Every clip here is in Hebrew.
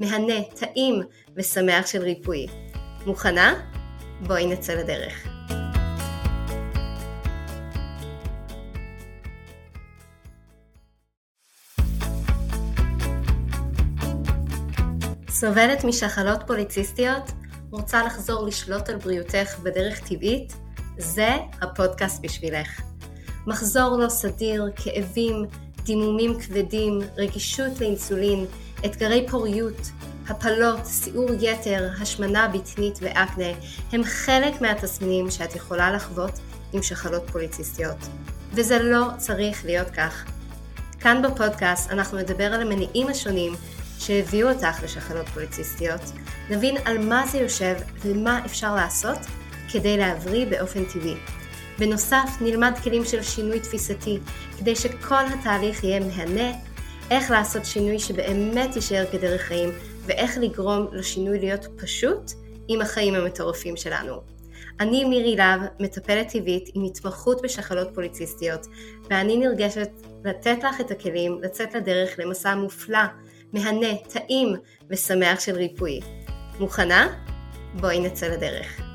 מהנה, טעים ושמח של ריפוי. מוכנה? בואי נצא לדרך. סובלת משחלות פוליציסטיות? רוצה לחזור לשלוט על בריאותך בדרך טבעית? זה הפודקאסט בשבילך. מחזור לא סדיר, כאבים, דימומים כבדים, רגישות לאינסולין, אתגרי פוריות, הפלות, סיעור יתר, השמנה בטנית ואקנה הם חלק מהתסמינים שאת יכולה לחוות עם שחלות פוליציסטיות. וזה לא צריך להיות כך. כאן בפודקאסט אנחנו נדבר על המניעים השונים שהביאו אותך לשחלות פוליציסטיות, נבין על מה זה יושב ומה אפשר לעשות כדי להבריא באופן טבעי. בנוסף, נלמד כלים של שינוי תפיסתי, כדי שכל התהליך יהיה מהנה, איך לעשות שינוי שבאמת יישאר כדרך חיים, ואיך לגרום לשינוי להיות פשוט עם החיים המטורפים שלנו. אני מירי להב, מטפלת טבעית עם התמחות בשחלות פוליציסטיות, ואני נרגשת לתת לך את הכלים לצאת לדרך למסע מופלא, מהנה, טעים ושמח של ריפוי. מוכנה? בואי נצא לדרך.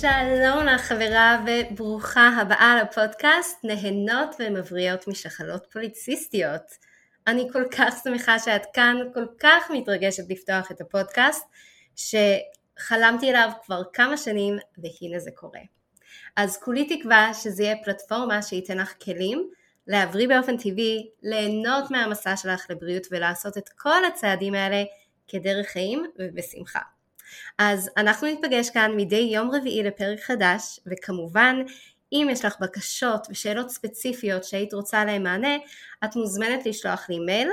שלום לך חברה וברוכה הבאה לפודקאסט נהנות ומבריאות משחלות פוליציסטיות. אני כל כך שמחה שאת כאן, כל כך מתרגשת לפתוח את הפודקאסט שחלמתי עליו כבר כמה שנים והנה זה קורה. אז כולי תקווה שזה יהיה פלטפורמה שייתן לך כלים להבריא באופן טבעי, ליהנות מהמסע שלך לבריאות ולעשות את כל הצעדים האלה כדרך חיים ובשמחה. אז אנחנו ניפגש כאן מדי יום רביעי לפרק חדש, וכמובן אם יש לך בקשות ושאלות ספציפיות שהיית רוצה להם מענה, את מוזמנת לשלוח לי מייל,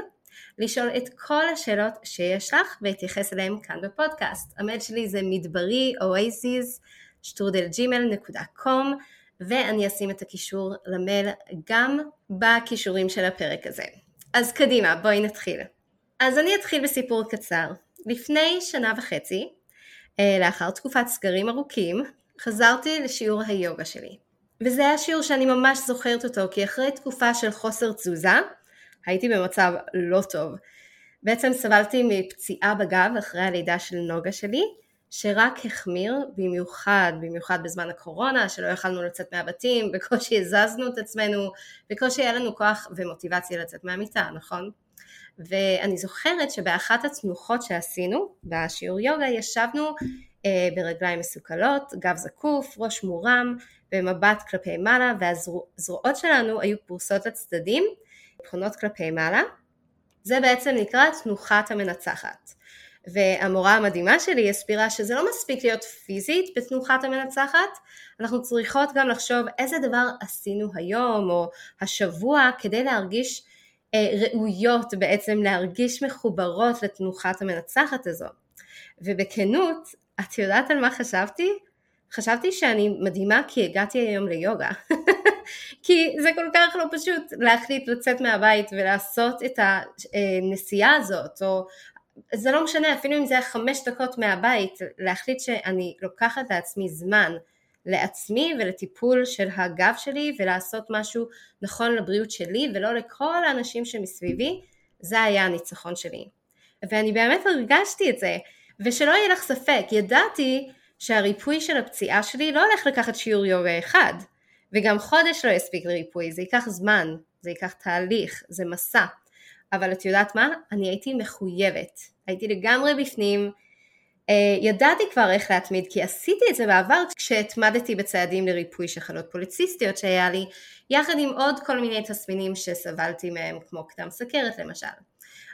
לשאול את כל השאלות שיש לך ואתייחס אליהם כאן בפודקאסט. המייל שלי זה מדברי oasis שטרודלג'ימל.com ואני אשים את הקישור למייל גם בכישורים של הפרק הזה. אז קדימה, בואי נתחיל. אז אני אתחיל בסיפור קצר. לפני שנה וחצי לאחר תקופת סגרים ארוכים, חזרתי לשיעור היוגה שלי. וזה היה שיעור שאני ממש זוכרת אותו, כי אחרי תקופה של חוסר תזוזה, הייתי במצב לא טוב. בעצם סבלתי מפציעה בגב אחרי הלידה של נוגה שלי, שרק החמיר במיוחד, במיוחד בזמן הקורונה, שלא יכלנו לצאת מהבתים, בקושי הזזנו את עצמנו, בקושי היה לנו כוח ומוטיבציה לצאת מהמיטה, נכון? ואני זוכרת שבאחת התנוחות שעשינו בשיעור יוגה ישבנו אה, ברגליים מסוכלות, גב זקוף, ראש מורם במבט כלפי מעלה והזרועות שלנו היו פרוסות לצדדים, פחונות כלפי מעלה. זה בעצם נקרא תנוחת המנצחת. והמורה המדהימה שלי הסבירה שזה לא מספיק להיות פיזית בתנוחת המנצחת, אנחנו צריכות גם לחשוב איזה דבר עשינו היום או השבוע כדי להרגיש ראויות בעצם להרגיש מחוברות לתנוחת המנצחת הזו. ובכנות, את יודעת על מה חשבתי? חשבתי שאני מדהימה כי הגעתי היום ליוגה. כי זה כל כך לא פשוט להחליט לצאת מהבית ולעשות את הנסיעה הזאת, או זה לא משנה, אפילו אם זה היה חמש דקות מהבית, להחליט שאני לוקחת לעצמי זמן לעצמי ולטיפול של הגב שלי ולעשות משהו נכון לבריאות שלי ולא לכל האנשים שמסביבי, זה היה הניצחון שלי. ואני באמת הרגשתי את זה, ושלא יהיה לך ספק, ידעתי שהריפוי של הפציעה שלי לא הולך לקחת שיעור יוגה אחד, וגם חודש לא יספיק לריפוי, זה ייקח זמן, זה ייקח תהליך, זה מסע. אבל את יודעת מה? אני הייתי מחויבת. הייתי לגמרי בפנים. Uh, ידעתי כבר איך להתמיד כי עשיתי את זה בעבר כשהתמדתי בצעדים לריפוי שחלות פוליציסטיות שהיה לי יחד עם עוד כל מיני תסמינים שסבלתי מהם כמו קדם סכרת למשל.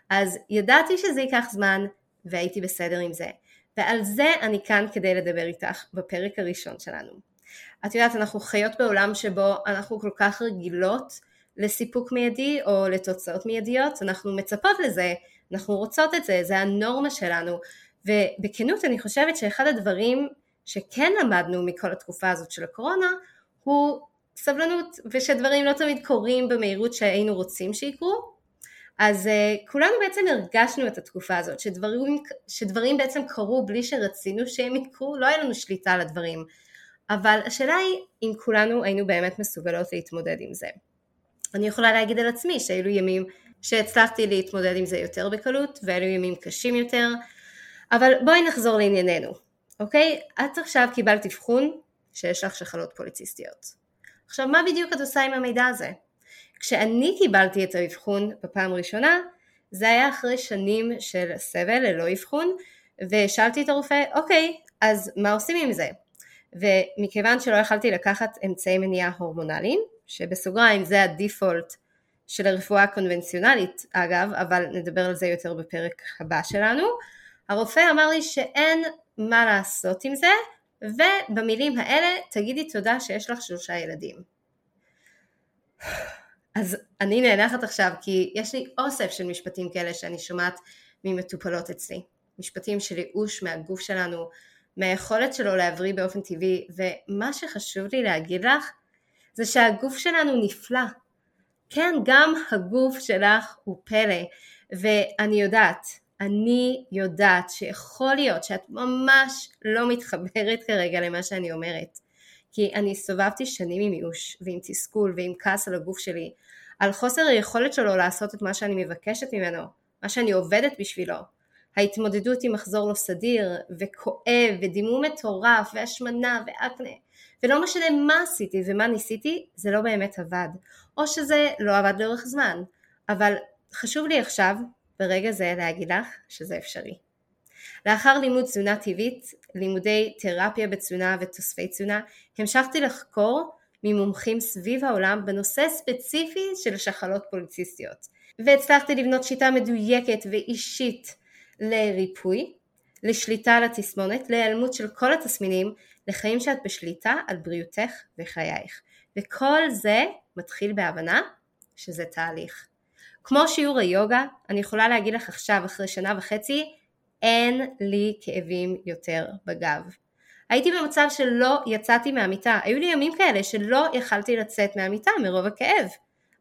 אז ידעתי שזה ייקח זמן והייתי בסדר עם זה. ועל זה אני כאן כדי לדבר איתך בפרק הראשון שלנו. את יודעת, אנחנו חיות בעולם שבו אנחנו כל כך רגילות לסיפוק מיידי או לתוצאות מיידיות, אנחנו מצפות לזה, אנחנו רוצות את זה, זה הנורמה שלנו, ובכנות אני חושבת שאחד הדברים שכן למדנו מכל התקופה הזאת של הקורונה הוא סבלנות ושדברים לא תמיד קורים במהירות שהיינו רוצים שיקרו. אז uh, כולנו בעצם הרגשנו את התקופה הזאת שדברים, שדברים בעצם קרו בלי שרצינו שהם יקרו לא היה לנו שליטה על הדברים. אבל השאלה היא אם כולנו היינו באמת מסוגלות להתמודד עם זה. אני יכולה להגיד על עצמי שהיו ימים שהצלחתי להתמודד עם זה יותר בקלות ואלו ימים קשים יותר אבל בואי נחזור לענייננו אוקיי? את עכשיו קיבלת אבחון שיש לך שחלות פוליציסטיות עכשיו מה בדיוק את עושה עם המידע הזה? כשאני קיבלתי את האבחון בפעם הראשונה זה היה אחרי שנים של סבל ללא אבחון ושאלתי את הרופא אוקיי אז מה עושים עם זה? ומכיוון שלא יכלתי לקחת אמצעי מניעה הורמונליים שבסוגריים זה הדיפולט של הרפואה הקונבנציונלית אגב אבל נדבר על זה יותר בפרק הבא שלנו הרופא אמר לי שאין מה לעשות עם זה ובמילים האלה תגידי תודה שיש לך שלושה ילדים. אז אני נאנחת עכשיו כי יש לי אוסף של משפטים כאלה שאני שומעת ממטופלות אצלי. משפטים של ייאוש מהגוף שלנו, מהיכולת שלו להבריא באופן טבעי, ומה שחשוב לי להגיד לך זה שהגוף שלנו נפלא. כן, גם הגוף שלך הוא פלא, ואני יודעת, אני יודעת שיכול להיות שאת ממש לא מתחברת כרגע למה שאני אומרת. כי אני הסתובבתי שנים עם ייאוש ועם תסכול ועם כעס על הגוף שלי, על חוסר היכולת שלו לעשות את מה שאני מבקשת ממנו, מה שאני עובדת בשבילו. ההתמודדות עם מחזור לא סדיר, וכואב, ודימום מטורף, והשמנה, ואקנה, ולא משנה מה עשיתי ומה ניסיתי, זה לא באמת עבד. או שזה לא עבד לאורך זמן. אבל חשוב לי עכשיו, ברגע זה, להגיד לך שזה אפשרי. לאחר לימוד תזונה טבעית, לימודי תרפיה בתזונה ותוספי תזונה, המשכתי לחקור ממומחים סביב העולם בנושא ספציפי של שחלות פוליציסטיות. והצלחתי לבנות שיטה מדויקת ואישית לריפוי, לשליטה על התסמונת, להיעלמות של כל התסמינים, לחיים שאת בשליטה על בריאותך וחייך. וכל זה מתחיל בהבנה שזה תהליך. כמו שיעור היוגה, אני יכולה להגיד לך עכשיו, אחרי שנה וחצי, אין לי כאבים יותר בגב. הייתי במצב שלא יצאתי מהמיטה, היו לי ימים כאלה שלא יכלתי לצאת מהמיטה מרוב הכאב.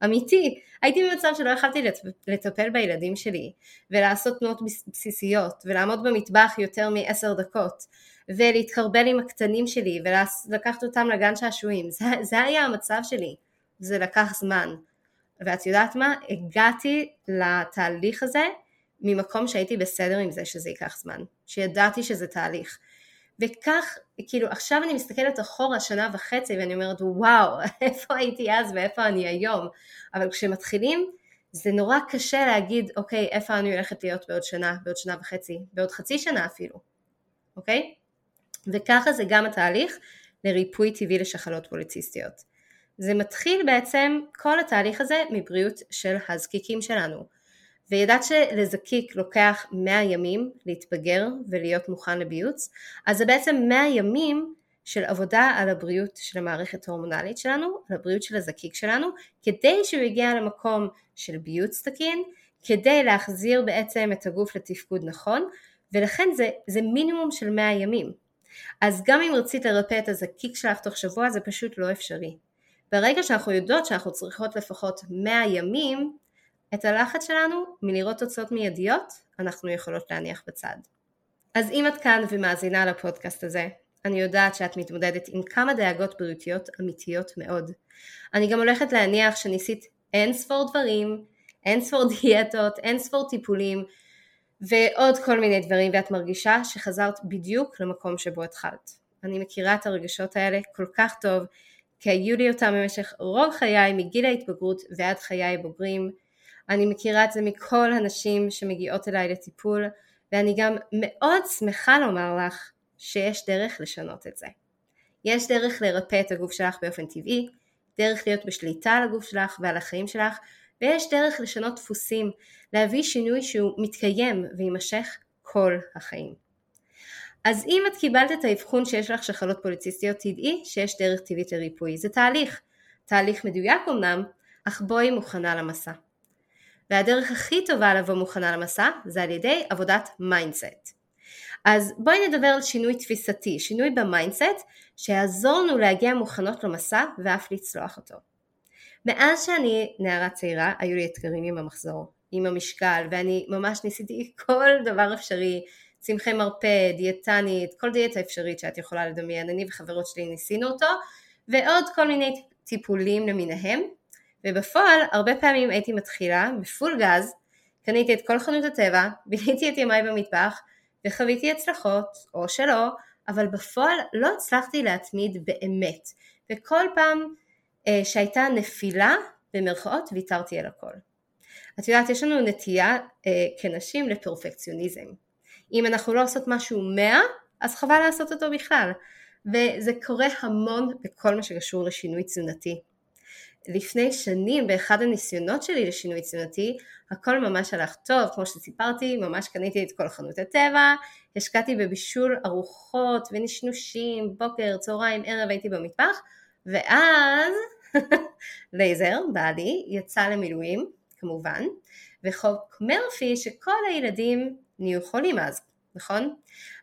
אמיתי. הייתי במצב שלא יכלתי לטפל בילדים שלי, ולעשות תנועות בסיסיות, ולעמוד במטבח יותר מעשר דקות, ולהתקרבל עם הקטנים שלי, ולקחת אותם לגן שעשועים. זה, זה היה המצב שלי. זה לקח זמן. ואת יודעת מה? הגעתי לתהליך הזה ממקום שהייתי בסדר עם זה שזה ייקח זמן, שידעתי שזה תהליך. וכך, כאילו עכשיו אני מסתכלת אחורה שנה וחצי ואני אומרת וואו, איפה הייתי אז ואיפה אני היום, אבל כשמתחילים זה נורא קשה להגיד אוקיי, איפה אני הולכת להיות בעוד שנה, בעוד שנה וחצי, בעוד חצי שנה אפילו, אוקיי? וככה זה גם התהליך לריפוי טבעי לשחלות פוליציסטיות. זה מתחיל בעצם כל התהליך הזה מבריאות של הזקיקים שלנו. וידעת שלזקיק לוקח 100 ימים להתבגר ולהיות מוכן לביוץ, אז זה בעצם 100 ימים של עבודה על הבריאות של המערכת ההורמונלית שלנו, על הבריאות של הזקיק שלנו, כדי שהוא יגיע למקום של ביוץ תקין, כדי להחזיר בעצם את הגוף לתפקוד נכון, ולכן זה, זה מינימום של 100 ימים. אז גם אם רצית לרפא את הזקיק שלך תוך שבוע זה פשוט לא אפשרי. ברגע שאנחנו יודעות שאנחנו צריכות לפחות 100 ימים, את הלחץ שלנו מלראות תוצאות מיידיות אנחנו יכולות להניח בצד. אז אם את כאן ומאזינה לפודקאסט הזה, אני יודעת שאת מתמודדת עם כמה דאגות בריאותיות אמיתיות מאוד. אני גם הולכת להניח שניסית אין ספור דברים, אין ספור דיאטות, אין ספור טיפולים ועוד כל מיני דברים ואת מרגישה שחזרת בדיוק למקום שבו התחלת. אני מכירה את הרגשות האלה כל כך טוב כי היו לי אותם במשך רוב חיי מגיל ההתבגרות ועד חיי בוגרים אני מכירה את זה מכל הנשים שמגיעות אליי לטיפול, ואני גם מאוד שמחה לומר לך שיש דרך לשנות את זה. יש דרך לרפא את הגוף שלך באופן טבעי, דרך להיות בשליטה על הגוף שלך ועל החיים שלך, ויש דרך לשנות דפוסים, להביא שינוי שהוא מתקיים ויימשך כל החיים. אז אם את קיבלת את האבחון שיש לך שחלות פוליציסטיות, תדעי שיש דרך טבעית לריפוי. זה תהליך, תהליך מדויק אמנם, אך בואי מוכנה למסע. והדרך הכי טובה לבוא מוכנה למסע זה על ידי עבודת mindset. אז בואי נדבר על שינוי תפיסתי, שינוי ב mindset שיעזור לנו להגיע מוכנות למסע ואף לצלוח אותו. מאז שאני נערה צעירה היו לי אתגרים עם המחזור, עם המשקל ואני ממש ניסיתי כל דבר אפשרי, צמחי מרפא, דיאטנית, כל דיאטה אפשרית שאת יכולה לדמיין, אני וחברות שלי ניסינו אותו ועוד כל מיני טיפולים למיניהם ובפועל הרבה פעמים הייתי מתחילה בפול גז, קניתי את כל חנות הטבע, ביליתי את ימיי במטבח וחוויתי הצלחות או שלא, אבל בפועל לא הצלחתי להתמיד באמת וכל פעם אה, שהייתה נפילה במרכאות ויתרתי על הכל. את יודעת יש לנו נטייה אה, כנשים לפרפקציוניזם. אם אנחנו לא עושות משהו מאה אז חבל לעשות אותו בכלל וזה קורה המון בכל מה שקשור לשינוי תזונתי. לפני שנים באחד הניסיונות שלי לשינוי תזונתי הכל ממש הלך טוב כמו שסיפרתי ממש קניתי את כל חנות הטבע השקעתי בבישול ארוחות ונשנושים בוקר צהריים ערב הייתי במטבח ואז לייזר בעלי יצא למילואים כמובן וחוק מרפי שכל הילדים נהיו חולים אז נכון?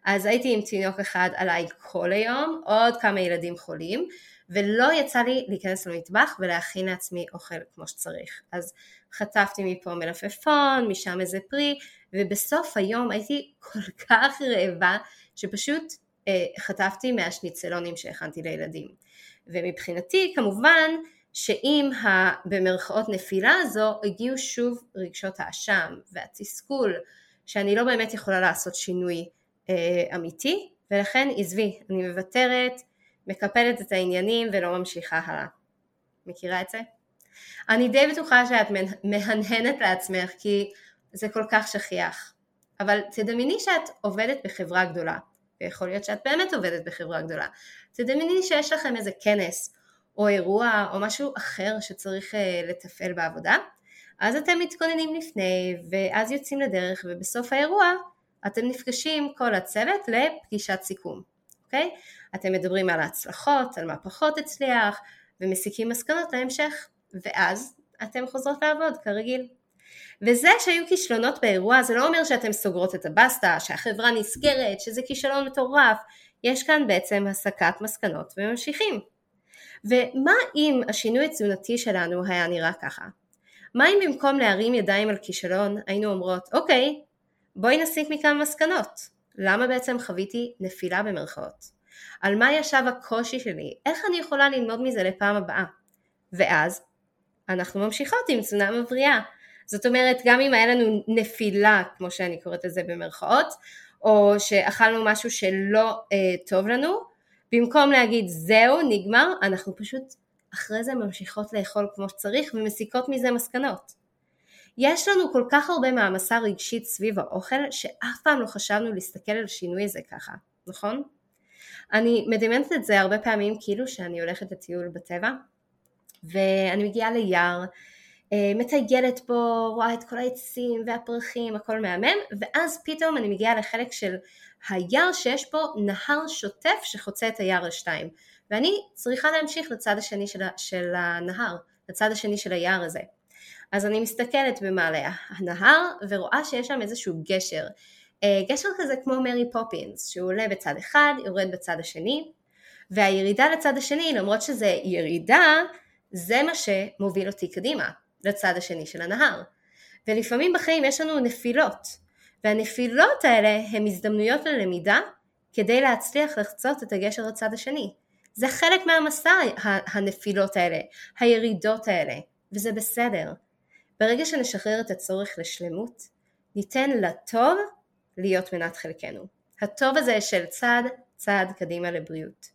אז הייתי עם תינוק אחד עליי כל היום עוד כמה ילדים חולים ולא יצא לי להיכנס למטבח ולהכין לעצמי אוכל כמו שצריך. אז חטפתי מפה מלפפון, משם איזה פרי, ובסוף היום הייתי כל כך רעבה שפשוט אה, חטפתי מהשניצלונים שהכנתי לילדים. ומבחינתי כמובן שעם במרכאות נפילה הזו הגיעו שוב רגשות האשם והתסכול שאני לא באמת יכולה לעשות שינוי אה, אמיתי ולכן עזבי, אני מוותרת, מקפלת את העניינים ולא ממשיכה הלאה. מכירה את זה? אני די בטוחה שאת מהנהנת לעצמך כי זה כל כך שכיח. אבל תדמייני שאת עובדת בחברה גדולה, ויכול להיות שאת באמת עובדת בחברה גדולה. תדמייני שיש לכם איזה כנס, או אירוע, או משהו אחר שצריך uh, לתפעל בעבודה, אז אתם מתכוננים לפני, ואז יוצאים לדרך, ובסוף האירוע אתם נפגשים כל הצוות לפגישת סיכום. אוקיי? אתם מדברים על ההצלחות, על מה פחות הצליח, ומסיקים מסקנות להמשך, ואז אתם חוזרות לעבוד כרגיל. וזה שהיו כישלונות באירוע זה לא אומר שאתם סוגרות את הבסטה, שהחברה נסגרת, שזה כישלון מטורף, יש כאן בעצם הסקת מסקנות וממשיכים. ומה אם השינוי התזונתי שלנו היה נראה ככה? מה אם במקום להרים ידיים על כישלון היינו אומרות אוקיי בואי נסיק מכאן מסקנות למה בעצם חוויתי נפילה במרכאות? על מה ישב הקושי שלי? איך אני יכולה ללמוד מזה לפעם הבאה? ואז אנחנו ממשיכות עם תזונה מבריאה. זאת אומרת, גם אם היה לנו נפילה, כמו שאני קוראת לזה במרכאות, או שאכלנו משהו שלא אה, טוב לנו, במקום להגיד זהו, נגמר, אנחנו פשוט אחרי זה ממשיכות לאכול כמו שצריך ומסיקות מזה מסקנות. יש לנו כל כך הרבה מעמסה רגשית סביב האוכל שאף פעם לא חשבנו להסתכל על שינוי הזה ככה, נכון? אני מדמיינת את זה הרבה פעמים כאילו שאני הולכת לטיול בטבע ואני מגיעה ליער, אה, מטיילת בו, רואה את כל העצים והפרחים, הכל מהמם, ואז פתאום אני מגיעה לחלק של היער שיש בו נהר שוטף שחוצה את היער לשתיים, ואני צריכה להמשיך לצד השני של, של הנהר, לצד השני של היער הזה. אז אני מסתכלת במעלה הנהר ורואה שיש שם איזשהו גשר. אה, גשר כזה כמו מרי פופינס, שהוא עולה בצד אחד, יורד בצד השני, והירידה לצד השני, למרות שזה ירידה, זה מה שמוביל אותי קדימה, לצד השני של הנהר. ולפעמים בחיים יש לנו נפילות, והנפילות האלה הן הזדמנויות ללמידה כדי להצליח לחצות את הגשר לצד השני. זה חלק מהמסע הנפילות האלה, הירידות האלה, וזה בסדר. ברגע שנשחרר את הצורך לשלמות, ניתן לטוב להיות מנת חלקנו. הטוב הזה של צעד צעד קדימה לבריאות.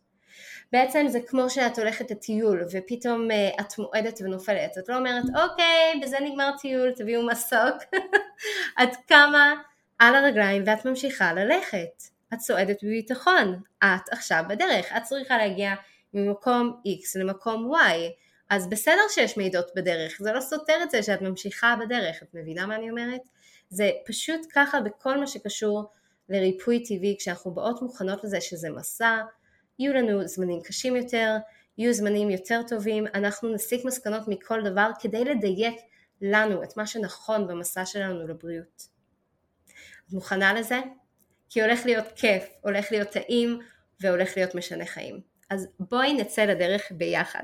בעצם זה כמו שאת הולכת לטיול ופתאום uh, את מועדת ונופלת. את לא אומרת, אוקיי, בזה נגמר טיול, תביאו מסוק. את קמה על הרגליים ואת ממשיכה ללכת. את צועדת בביטחון. את עכשיו בדרך. את צריכה להגיע ממקום X למקום Y. אז בסדר שיש מידות בדרך, זה לא סותר את זה שאת ממשיכה בדרך, את מבינה מה אני אומרת? זה פשוט ככה בכל מה שקשור לריפוי טבעי, כשאנחנו באות מוכנות לזה שזה מסע, יהיו לנו זמנים קשים יותר, יהיו זמנים יותר טובים, אנחנו נסיק מסקנות מכל דבר כדי לדייק לנו את מה שנכון במסע שלנו לבריאות. את מוכנה לזה? כי הולך להיות כיף, הולך להיות טעים והולך להיות משנה חיים. אז בואי נצא לדרך ביחד.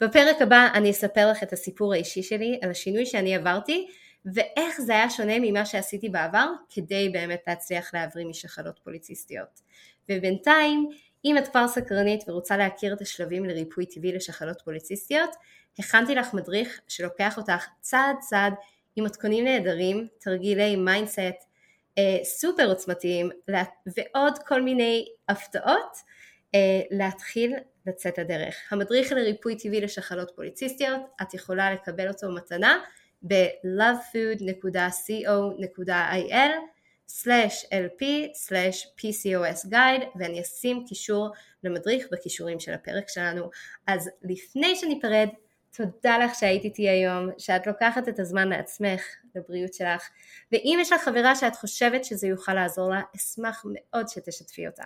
בפרק הבא אני אספר לך את הסיפור האישי שלי על השינוי שאני עברתי ואיך זה היה שונה ממה שעשיתי בעבר כדי באמת להצליח להבריא משחלות פוליציסטיות. ובינתיים, אם את כבר סקרנית ורוצה להכיר את השלבים לריפוי טבעי לשחלות פוליציסטיות, הכנתי לך מדריך שלוקח אותך צעד צעד עם מתכונים נהדרים, תרגילי mindset סופר עוצמתיים ועוד כל מיני הפתעות אה, להתחיל לצאת לדרך. המדריך לריפוי טבעי לשחלות פוליציסטיות, את יכולה לקבל אותו מתנה ב-lovefood.co.il/lp/pcos guide ואני אשים קישור למדריך בקישורים של הפרק שלנו. אז לפני שניפרד, תודה לך שהיית איתי היום, שאת לוקחת את הזמן לעצמך, לבריאות שלך, ואם יש לך חברה שאת חושבת שזה יוכל לעזור לה, אשמח מאוד שתשתפי אותה.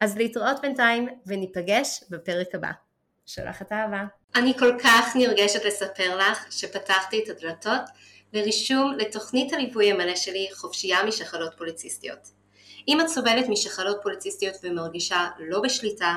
אז להתראות בינתיים וניפגש בפרק הבא. שולחת אהבה. אני כל כך נרגשת לספר לך שפתחתי את הדלתות לרישום לתוכנית הליווי המלא שלי חופשייה משחלות פוליציסטיות. אם את סובלת משחלות פוליציסטיות ומרגישה לא בשליטה,